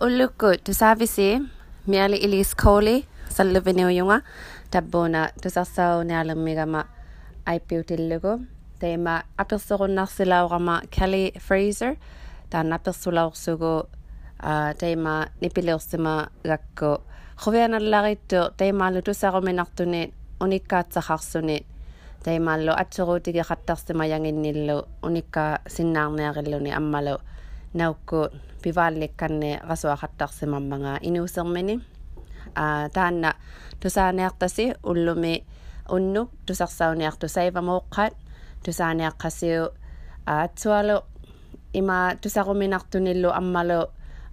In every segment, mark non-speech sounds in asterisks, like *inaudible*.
ulukku to service miali ilis kole salveneo yunga tabbona to sasao ne alamigama aipiutillugo tema apersorunnarsilaurama Kelly Fraser taana persulawrsugo tema nipilersima gakko khoveanallaritto temaalu tusaruminartuneet unikkaatsaxarsuneet temaallu atseruutigiqattarsimayanginnillu unikka sinnaarniarilluni ammalo naukut pivallik kanne qasuaqattarsimammaga inuusermini a taanna tusaaneartasi ullumi unnuk tusarsauniartu saivamooqqat tusaaneaqqasiu aatsualu ima tusaquminartunillu ammalu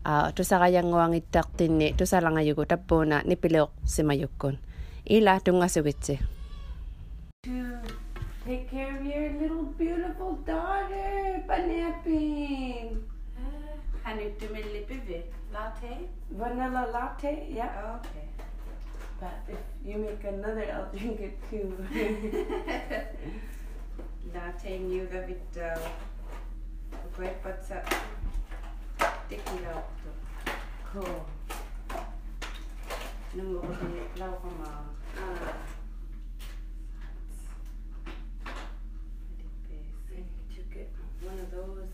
a tusaqayanguangittartinni tusalangajugu tappuuna nipileuq simajukkun ila tungasugitsi Take care of your little beautiful daughter, Panepi. Banapping. Hanuttumillipivi. Latte? Vanilla latte, yeah. Oh, okay. But if you make another, I'll drink it too. *laughs* Latte njugavittu. Koipatsa tikilauttu. cool. Numuruhi laukamaa. Uh, Adippees. to get one of those.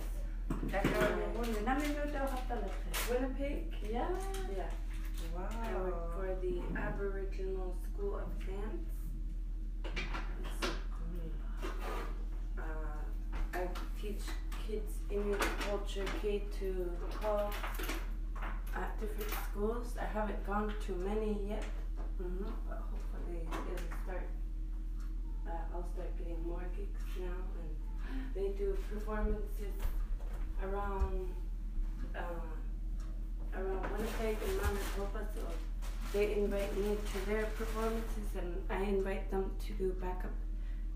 Takaramuhunni. Naminuuta uhattalakse. Winnipeg? Yeah. Yeah. Wow. I work for the Aboriginal School of Dance. Uh, I teach kids Inuit culture K to 12 at different schools. I haven't gone to many yet, Mhm. but hopefully it'll start. Uh, I'll start getting more gigs now, and they do performances around uh, around Winnipeg and Manitoba. So they invite me to their performances, and I invite them to do backup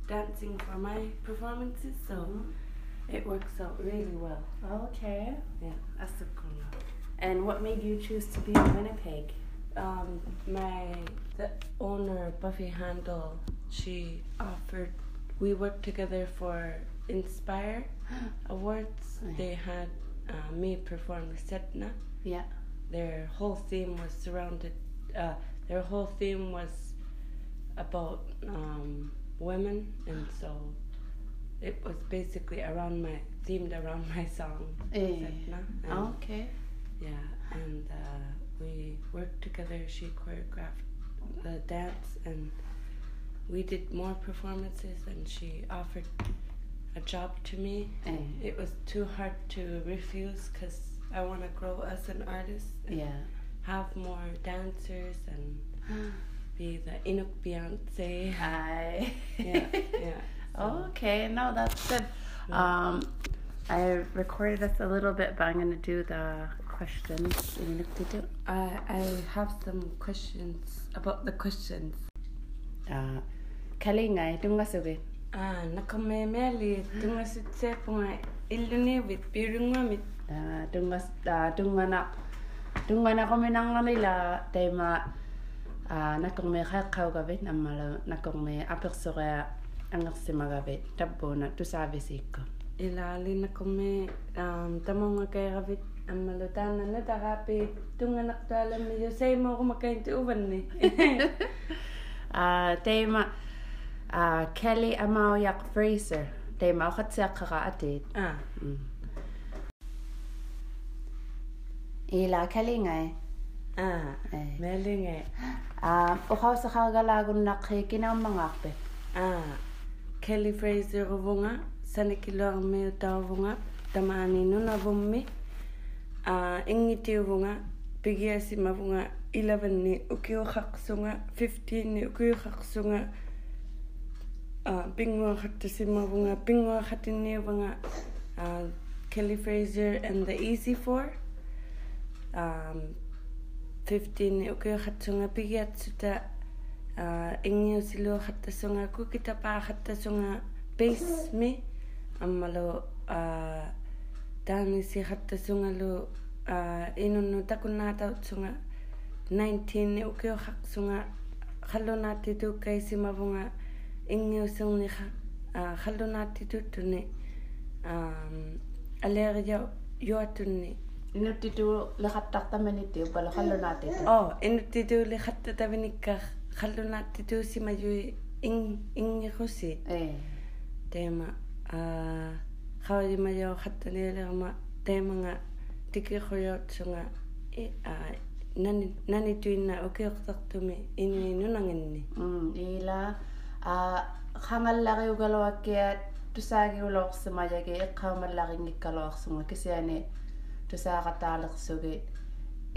dancing for my performances. So it works out really well. Okay. Yeah. That's cool. And what made you choose to be in Winnipeg? um, my the owner Buffy Handel, she offered. We worked together for Indspire *gasps* Awards. They had uh, me perform Sedna. Yeah. Their whole theme was surrounded. Uh, their whole theme was about um, women, and so it was basically around my themed around my song. And Okay. yeah, and uh, we worked together. She choreographed the dance, and we did more performances. And she offered a job to me. It was too hard to refuse because I want to grow as an artist and Yeah. have more dancers and *gasps* be the Inuk Beyonce. Hi. yeah, *laughs* yeah. so- Okay, no, that's good. Um, I recorded us a little bit, but I'm going to do the questions. Need. I I have some questions about the questions. Uh, Kalingai, tungasugi. Ah, nakame meli tungasitse punga illuni with pirungwamit. Ah, uh, tunga uh, ah, tunga na tunga na kami nang ano nila tema ah, uh, nakong may kakaw gabit amala nakong may apersore angersima gabit tapbo na tu service ikko ilali na kami um, tamong kay gabit аммалутаанна натараапи тунганартуалами юсаимоорумакаинти уванни а тема а келли амауяқ фрейсер тема оқатсиаққара атит а ila kalingai ah, eh. melinge ah o ha sa ha nak la gun na kelly fraser vunga sane ki lor me. Tamani no ah vummi a engi te vunga pigi 11 ni ukiu o sunga 15 ni ukiu o khak sunga ah pingwa khatte si ma pingwa khatin ni vunga. Ah kelly fraser and the easy four. um 15 ukeuhatsunga pigiatsuta ингиусилуахаттасунга кукитапаахаттасунга бейсми аммалу а таанисихаттасунгалу а инунну такуннаатаутсунга 19 укиохаксунга халлунааттитууккаисимавунга ингиусерниха а халлунааттитуттуни а алериа юатунни инуттитуулеқартартаманитти уппалеқаллунаатит оо инуттитуулеқаттатавиниккар қаллунааттитуусимажуи ин ингерусит э. Тема а хавалимажо хаттаниалерма теманга тикиқуйоотсунга э а нани нани туинна океортартуми инуинунангинни м ила а хангаллариугалуаккиа тусаагиулоорсимаяги эққаамалларингиккалуарсунга кисиани تساغتالق سوغي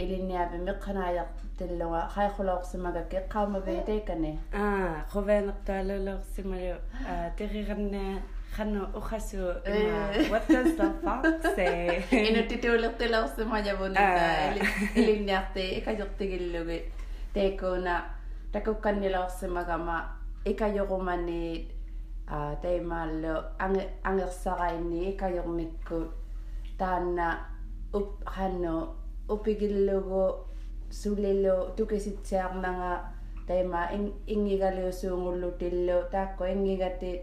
إلينيا بمقنايق تلوا خاي خلوق سمغا كي قام بيتيكني آه خوفين اقتالو سمغا تغيرن خنو أخسو واتن صفا إنو تتولق تلو سمغا بونتا إلينيا تي إكا جغتي اللوغي تيكونا تكو كني لو سمغا ما إكا يغماني تيمالو أنغر سغيني إكا يغمكو تانا up, ano, upigillogo, sulilo, tukisitsak mga taima in, ingigalo sungulutilo, tako ingigati,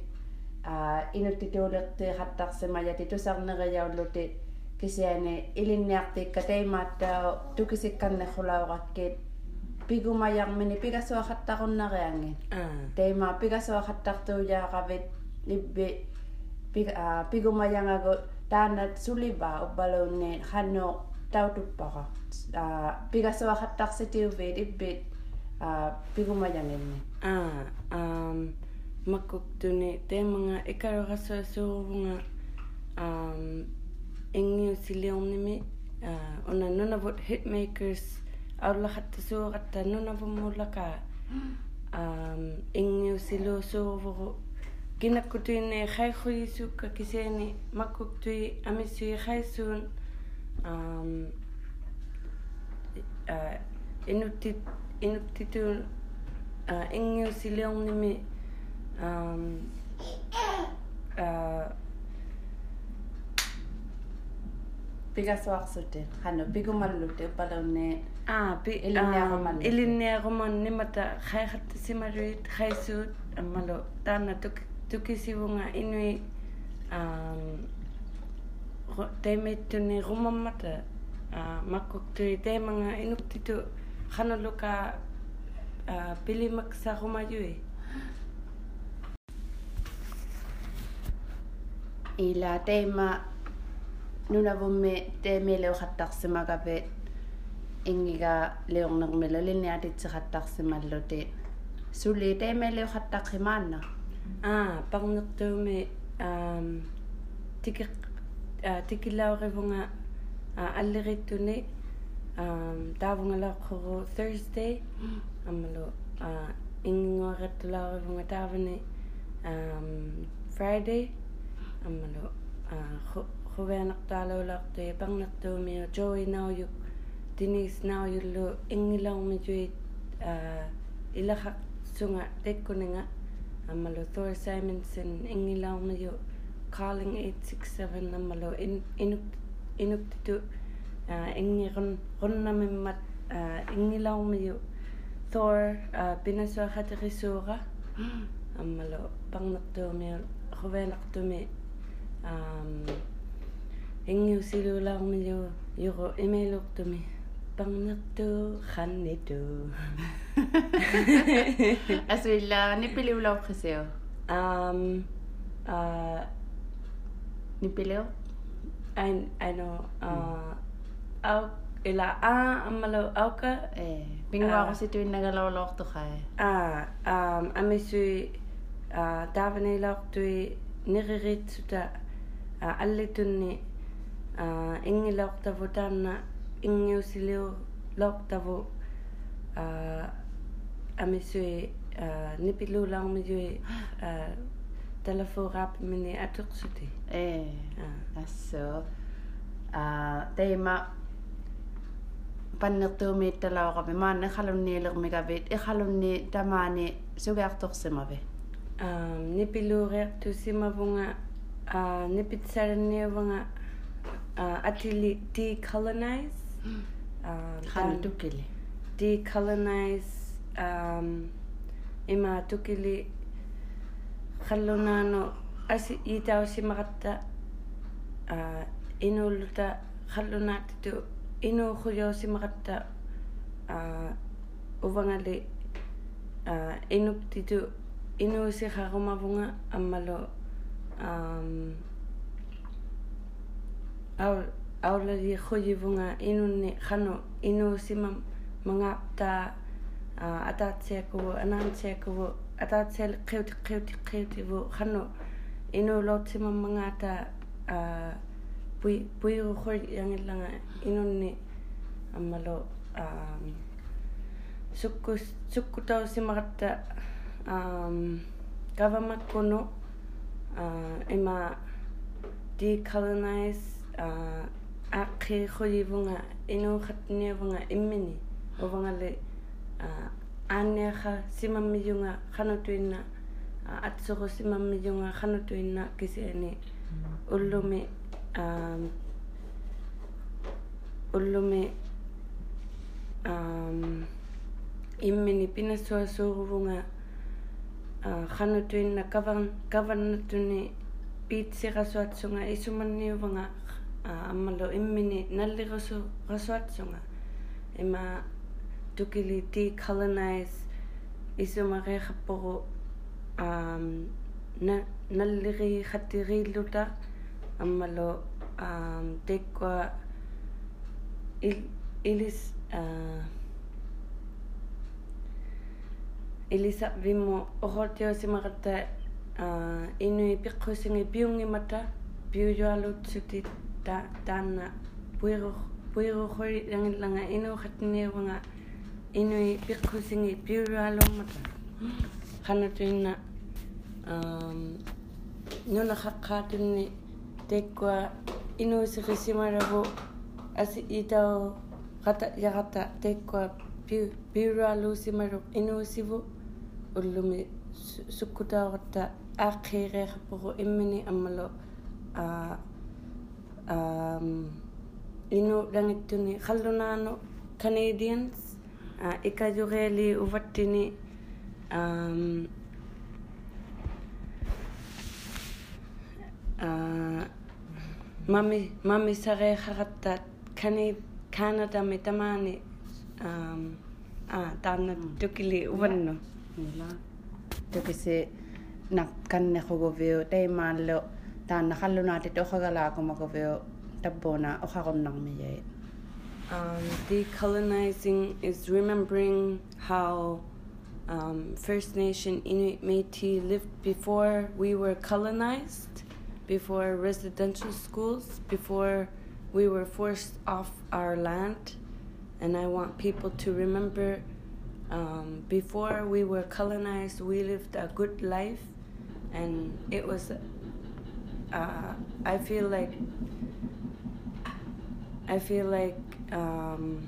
uh, inutitulak ti hatak semayati, tusak nagayaw luti, kisiani, ilinyak ti kataima tao, tukisikan na kulawakit, pigumayak mini, pigaswa hatakon na kayangin. Uh. Ah. Taima, pigaswa hatak to yakabit, ibbi, pig, uh, agot, пигасуахаттаруннариангит ah тейма пигасуахаттартууяақавит ибби пига а пигумаянгагу таанат сулива уббалуунни ханну таутуппара а пигасуахаттарситиувит иббит а пигумаянгинни ah um makuktuni teemanga ikarorasuasuuruvunga um ingiusiliornimi uh, ona nunavut hitmakers aulaqattasuuqatta nunavummullaka um ingiusiluusuuruvuru kinakutine khaikhuisuka kiseni makuktui amisui khaisun uh, um, uh, hano ah roman simarit tukisiwunga inuit um, taimet tuni rumamata uh, makuk tui te mga inuk titu kanalo ka uh, pili maksa kumayu eh. Ila teima nunavumme teime leohattarsimakape ingiga leornermelo linniatitsikhattarsimallote suli teime leohattarqimaanna ah parnertuumi um tiki uh, tikilaurivunga uh, allerittuni um taavungalaqquru Thursday amalu uh, ingingorаттулаарivunga taavani um Friday amalu uh, khuveanartaaluulartui parnertuumi Joey naujuk Denise naujullu ingilaumituit uh, ilahaq sunga amalo Thor Simonson engilaw mayo calling 867 amalo in inuk inuktitu uh, engiron runnamimmat uh, engilaw mayo Thor uh, pinaswa khaterisura *gasps* amalo pangnertuumi ruvenartumi um engiusiluulaarumilu yoro imeilurtumi Bangnaktu khannitu. altså *laughs* illa uh, nipili ulau khaseo. Oh. Um uh nipilio. I I know uh hmm. au ila a amalo auka eh pingwa uh, ko situ nagalolok to khay. Eh. Ah um amisui uh davane inge aussi le lok tavo a mesu e nepilo la me e telefo rap mene ah. a tuk sute. E, aso. Te ma panne tu me telau ka me maane khalo ne lir tamane suga ak tuk sima ve. Nepilo rea tu sima vunga nepit sara ne atili decolonize. Um хана тукили. Decolonize um има тукили халлунаану аси итаусимаратта а инуллута халлунаатту инуухулиусимаратта а увангали а инуптиту инуусихарумавунга аммалу ам ау aula di khoji vunga inu ne khano inu sima manga ta ata tse ko ana tse ko ata tse qiu qiu qiu ti khano inu lo sima manga ta pui pui khoj yang langa inu ne amalo um sukku sukku ta sima ta um kavama kono uh ema decolonize uh аққиқоливунга инуухатниувнга иммини увангали аанниаха симаммиюнга ханутуинна атсоро симаммиюнга ханутуинна кисиани уллуми аам уллуми аам иммини пинассуасуурувнга ханутуинна каван каваннатуни пиитсирасуатсунга исуманниувнга kavan kavannatuni piitsirasuatsunga isumanniuvanga аммалу иммини наллирусу расуатсунга има тукили decolonize исумариахаппору аам на наллири хаттириллута аммалу аам теккуа ил илис аа илиса виммо оротиосимақатта аа инуи пиққусинги пиунгимата пиужуалутсутит та таана пуэро пуэро хой лангиланга инуухатниувнга инуи пиккусинги пиуруалууммата ханатуинна ам нунахаққаатунни теккуа инуисерисимараву аси итао гата ягата теккуа пиу пиуруалуусимару инуисиву уллуми суккутаагатта ааққиириақарпугу иммини аммалу аа um, inuudhangittuni khallunaanu canadians uh, ikajureeli uvattini um, uh, mami mami saree kharattat kani canada mi tamani um, ah, taanna tukili uvannu tukisi nak kanne khogovio taimaanlo yeah. Um, decolonizing is remembering how um, First Nation Inuit Métis lived before we were colonized, before residential schools, before we were forced off our land. And I want people to remember um, before we were colonized, we lived a good life. And it was, uh, I feel like, I feel like um,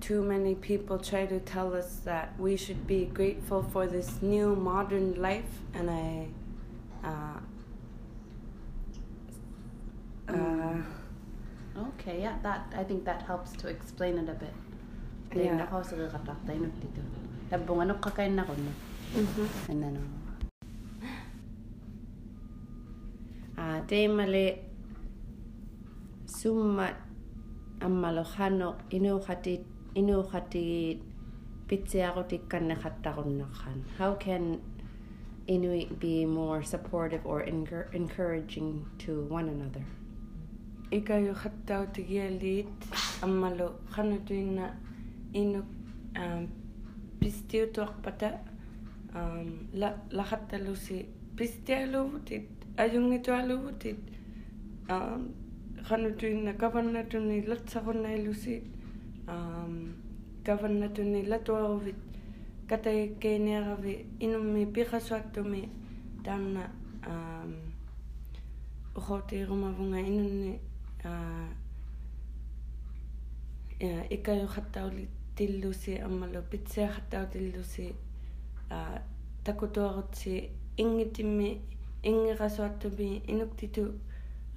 too many people try to tell us that we should be grateful for this new modern life, and I. Uh, uh, okay yeah that i think that helps to explain it a bit Yeah. Then ammalo khano inuuqatit inuuqatigit pitsiaqutikkanne qattaqunnaqhan how can inuit be more supportive or encour- encouraging to one another? Ikayu khattautigialit ammalu khanatuinna inuk um, pistiutuarpata um, ajungitualugutit um qanutuinna kavannatunni latsaqunnaillusiit um kavannatunni latuaruvit katagakkeeniaravi inummi piqasuattumi taanna um uqotiirumavunga inunni uh иккаюхаттаули тиллуси аммалу питсиахаттау тиллуси а такутуарутси ингитимми ингерасуаттуми инуктиту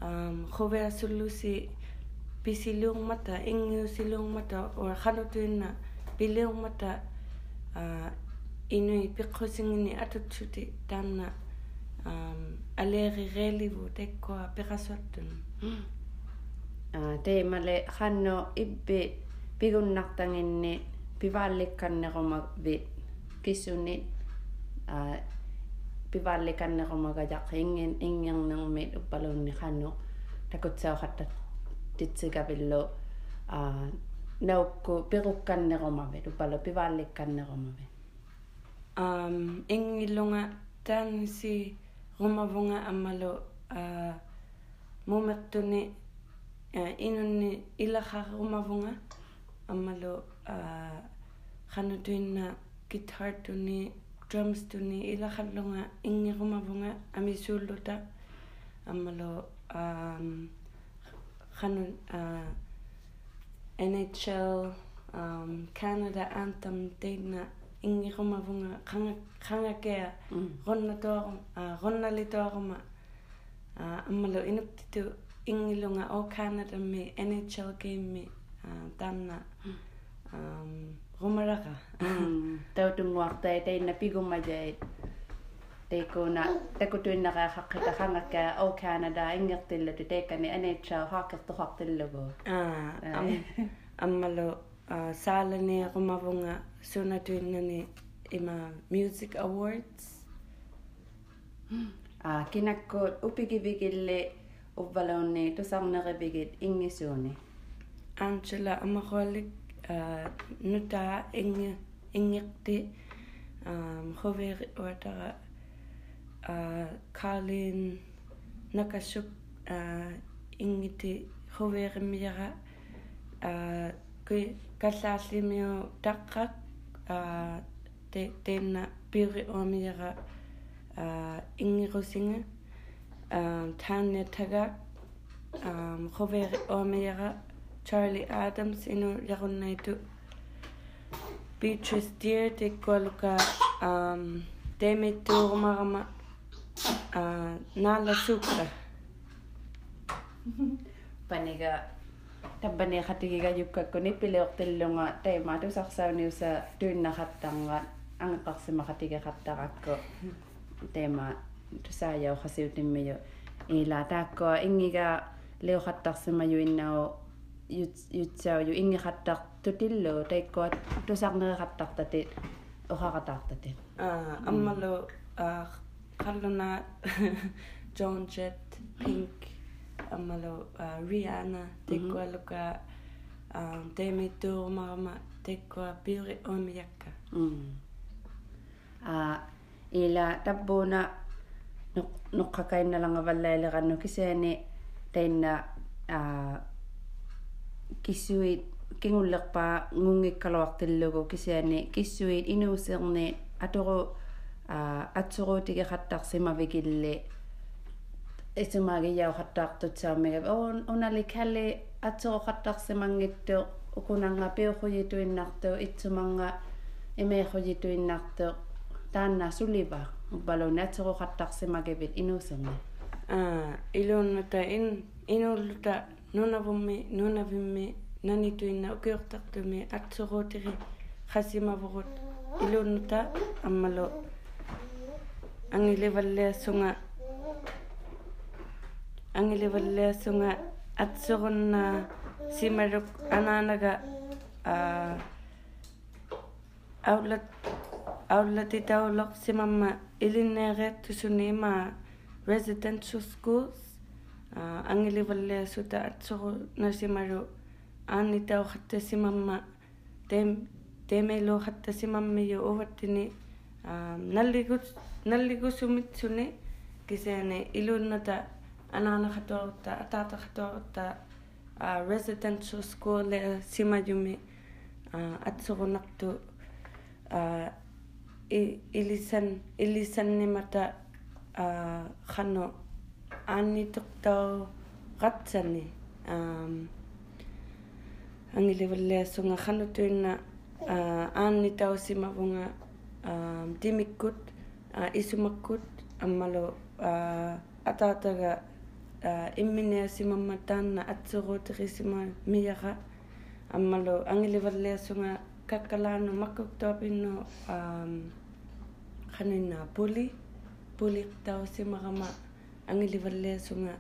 аам ховеасуллуси писилуурмата ингиусилуурмата уа ханутуинна пилиурмата аа инуи пеккусингини атутсути таанна аам алериреливу таккуа перасуаттун аа теемале ханно ибби пигуннартангинни пиваалликканнерума ви кисуни аа pivalli kanne ko maga jaqing in ingyang nang mit upalon ni kanu takot sa hatta titsi a nauko pero kanne ko mabe upalo pivalli kanne um ingillunga tan si rumavunga amalo a momettuni inunni ilaha rumavunga amalo a kanutuinna kitartuni drums tuni ilahallunga ingi rumavunga amisulluta amalo um khanu uh, NHL um, Canada anthem teina ingirumavunga khanga khanga kea ronna toa ronna li toa amalo inuktitu ingilunga o Canada me NHL game me tanna um rumaraka muaqtay e tayna pigumajay e teikuna takutuinna qa haqqita hangakka o Canada ingertillatu teikani anitsa haaqertuhartillugu aa ah, eh. ammalu ah, saalani qumavunga sunatuinnani ima music awards. Ah, aa kinakku upigivigilli uvvalunni tusarnerivigit ingisuuni Angela amaqulik nutaa ingi ingiqti хувир уатара а калин накасук а ингити хувириммиара а ки каллаарлимиу таққак а те тенна пири омиара а ингирусинга а таанне тагак а хувир омиара чарли адамс ину яруннайту Beatrice Deer de Coloca um, Demetur Marma uh, Nala Sucre. Paniga *laughs* tabani khati giga yukka kuni pile ortellunga tema tu sarsauni usa tunna khattanga ang tema tu saaya khasiutimmi ila taakko ingiga leo khattarsima yu innao yu ingi khattarko tutillu taikkuat tusarneriqartartatit uqaqatartatit aa ah, ammalu aa ah, qalluna *laughs* Joan Jett Pink amalo ammalu ah, Rihanna taikkualuka mhm. Demi Tuumarma taikkua piuri uimiakka mm. aa ila tappuuna noqqaqainnalangavallailiqannu kisaani tainna aa kisuit kingullerpaa ngungikkaluartillugu kisiani kissuit inuuserni atoru a atsuruutigeqattarsimavigilli исумааги яухаттаартутсаамига оон уналикалли атсооқаттарсимангитту укунанга пиухуйитуиннарту итсуманга имеихуйитуиннарту таанна сулива балуна атсооқаттарсимагивит инуусерни аа илуунната ин инуллута нунавумми нунавимми nani tuina ukiuqtaqtumi atsuquutiri qasimavurut iluunuta ammalo angilivalliassunga angilivalliassunga atsuqunna simaruk anaanaga aulat aulatitauloq simamma ilinneeqeertusuni ima residential schools angilivalliassuta atsuqu nasimaru аанитаохаттасимамма тем темелоохаттасимаммиу уваттини наллигут наллигусумитсуни кисяани илуунната анаанахатуарутта атаатахатуарутта residential school э, симажуми атсорунарту илисан илисаннимата хано аанниттортаа ратсани ам angilevale sunga khanutuna anni tausima bunga timikkut isumakkut ammalo atataga immine atsuro tanna atsuruterisima miyara ammalo angilevale sunga kakkalanu makkuktopinnu khanina puli puli tausimagama angilevale sunga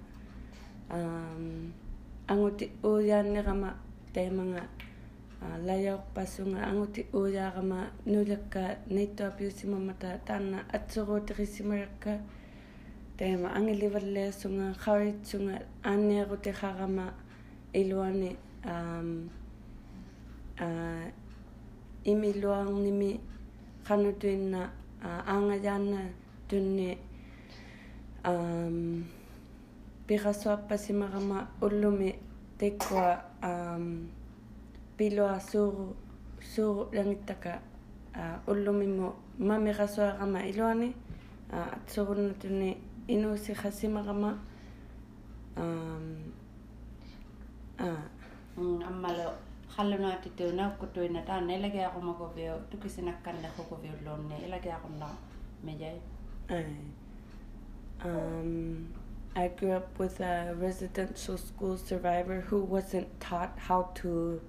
anguti uyannerama таиманга лаярпассунга ангути уулаарама нулакка нейтуа пиусимамата таанна атсеруутигиссималакка таима ангиливаллеасунга хавитсунга аанниарутихарама илуани аам а имилуарними канутуинна аангаяанна тунни аам пирасуаппасимарама уллуми теккуа um, piloa suru suru langittaka uh, ullumimmo mamirasuaqama iluani uh, atsugunnatuni inuusi khasimaqama um, uh. mm, ammalo qallunaatitu naukkutuina taanne ilagiaqumaguvio tukisinakkannaquguviu luunni ilagiaqunna mejai um, I grew up with a residential school survivor who wasn't taught how to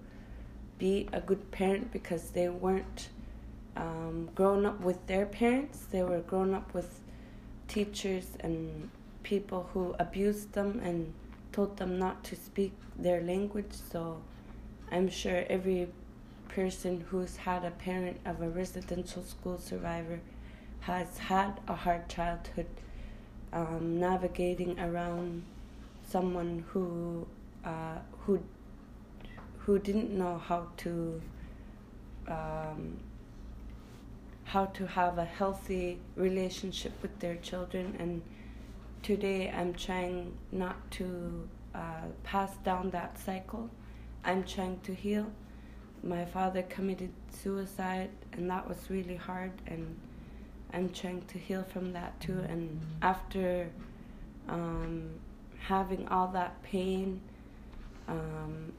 be a good parent because they weren't um, grown up with their parents. They were grown up with teachers and people who abused them and told them not to speak their language. So I'm sure every person who's had a parent of a residential school survivor has had a hard childhood um, navigating around someone who uh, who who didn't know how to um, how to have a healthy relationship with their children. And today I'm trying not to uh, pass down that cycle. I'm trying to heal. My father committed suicide and that was really hard and I'm trying to heal from that too. And after um, having all that pain, um,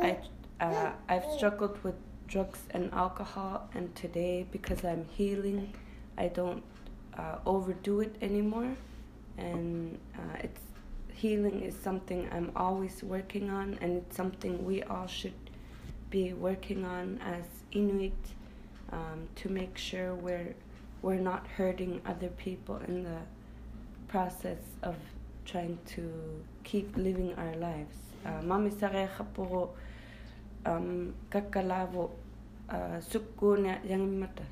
I uh, I've struggled with drugs and alcohol, and today because I'm healing, I don't uh, overdo it anymore, and uh, it's healing is something I'm always working on, and it's something we all should be working on as Inuit um, to make sure we're we're not hurting other people in the process of trying to keep living our lives. Uh, Mami sare kapuro um kakalavo uh, sukuna yang mata.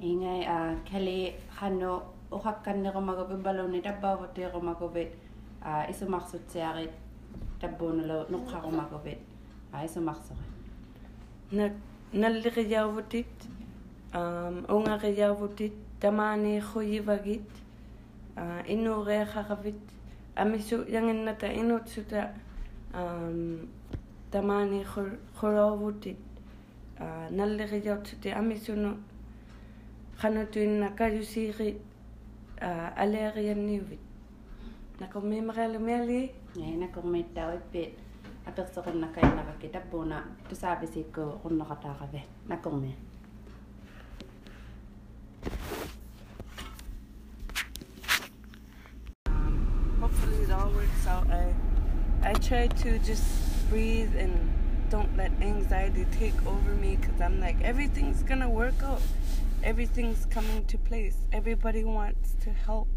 Ingai a uh, kali hano uhakkannerumagupi baluni tabbaavuttierumakuvit a isumarsutsiarit tabbuunalo nuqqarumaguvit a на наллериарвутит аам унгариарвутит тамааниихуйивагит аа иннууриахаравит амису янгинната инуутсута аам тамааниихуроовутит аа наллериартути амисуну ханатуинна калусиирит аа алерианниувит накормимариалумиали нэ накормиттауиппит hopefully it all works out. I I try to just breathe and don't let anxiety take over me because I'm like everything's gonna work out. Everything's coming to place. Everybody wants to help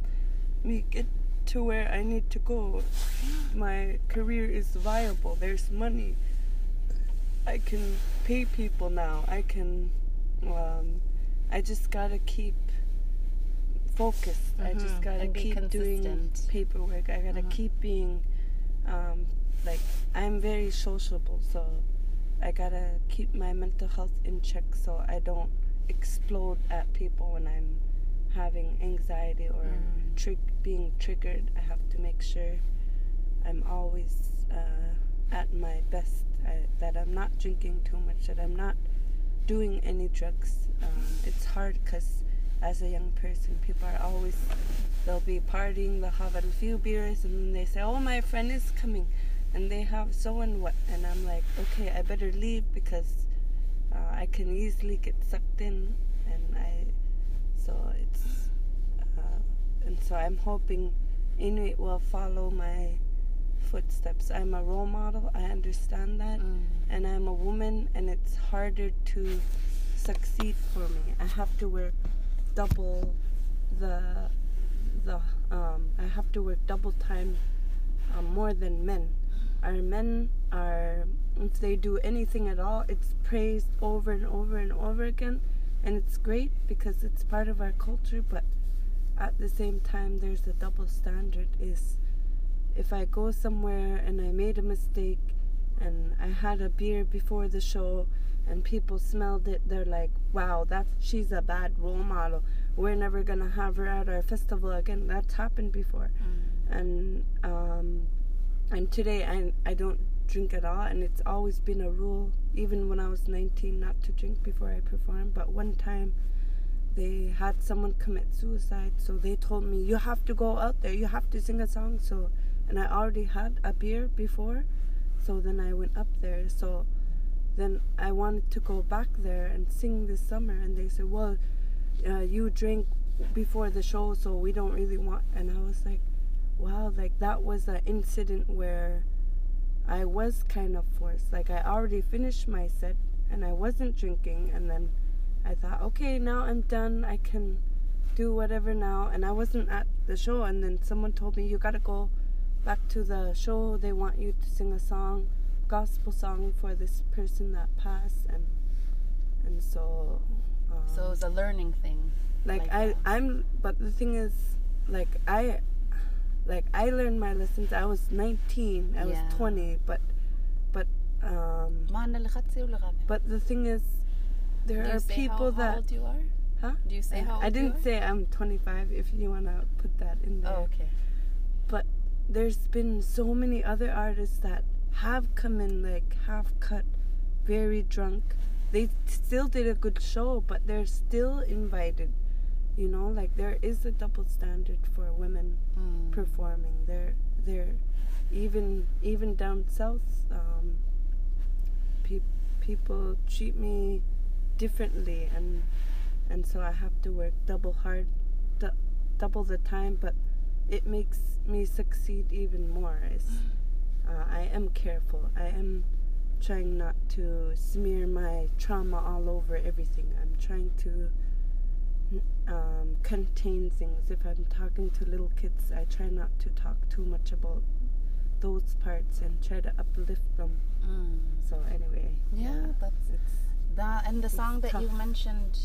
me get to where I need to go. My career is viable. There's money. I can pay people now. I can. Um, I just gotta keep focused. I just Mhm. gotta keep doing paperwork. I gotta Mhm. keep being, um, like I'm very sociable, so I gotta keep my mental health in check so I don't explode at people when I'm having anxiety or Mm. trig- being triggered. I have to make sure I'm always uh, at my best. I, that I'm not drinking too much. That I'm not doing any drugs. Um, it's hard because as a young person, people are always they'll be partying, they'll have a few beers, and then they say, "Oh, my friend is coming," and they have so and what, and I'm like, "Okay, I better leave because uh, I can easily get sucked in," so it's uh, and so I'm hoping Inuit will follow my footsteps. I'm a role model. I understand that Mm. and I'm a woman and it's harder to succeed for me. I have to work double the the um, I have to work double time um, more than men. Our men are, if they do anything at all, it's praised over and over and over again, and it's great because it's part of our culture. But at the same time, there's a double standard. Is if I go somewhere and I made a mistake, and I had a beer before the show, and people smelled it, they're like, "Wow, that's she's a bad role model. We're never gonna have her at our festival again." That's happened before and um, and today I I don't drink at all, and it's always been a rule, even when I was 19, not to drink before I perform. But one time, they had someone commit suicide, so they told me you have to go out there, you have to sing a song. So, and I already had a beer before, so then I went up there. So then I wanted to go back there and sing this summer, and they said, well. Uh, you drink before the show, so we don't really want. And I was like, wow, like that was an incident where I was kind of forced. Like I already finished my set and I wasn't drinking, and then I thought, okay, now I'm done. I can do whatever now. And I wasn't at the show, and then someone told me, you gotta go back to the show. They want you to sing a song, gospel song for this person that passed, and and so. Um, So it was a learning thing. like, like I that. I'm but the thing is like I like I learned my lessons. I was 19. I yeah. was 20. But but um. But the thing is, there do are people how, that. How old you are? Huh? Do you say I, how old I didn't say I'm 25. If you wanna put that in there. Oh, okay. But there's been so many other artists that have come in like half cut, very drunk. They still did a good show, but they're still invited you know like there is a double standard for women Mm. performing. They're they're even even down south um, pe- people treat me differently and and so I have to work double hard du- double the time but it makes me succeed even more. Uh, I am careful. I am trying not to smear my trauma all over everything. I'm trying to um, contain things if I'm talking to little kids I try not to talk too much about those parts and try to uplift them Mm. so anyway Yeah, that's it's that. And the song that you mentioned,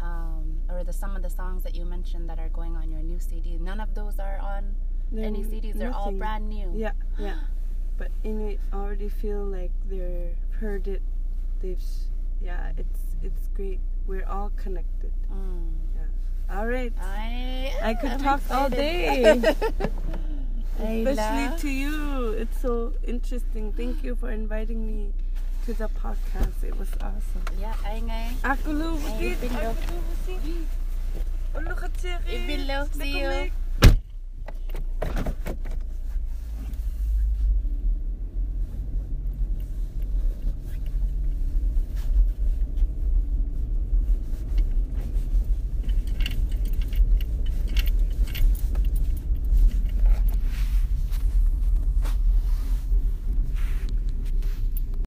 um, or the some of the songs that you mentioned that are going on your new CD. None of those are on any they're CDs. They're all brand new. Yeah, yeah. But Inuit already feel like they've heard it. They've, yeah, it's it's great. We're all connected. Mm. All right. I I could am talk all day. *laughs* Especially to you. It's so interesting. Thank you for inviting me to the podcast. It was awesome. Yeah, ay ngay. Ako lo, Ay, bakit? Pinlo. Ako lo, bakit? Ulo ka, Cherry. Ibilog Nako, siyo. Meg.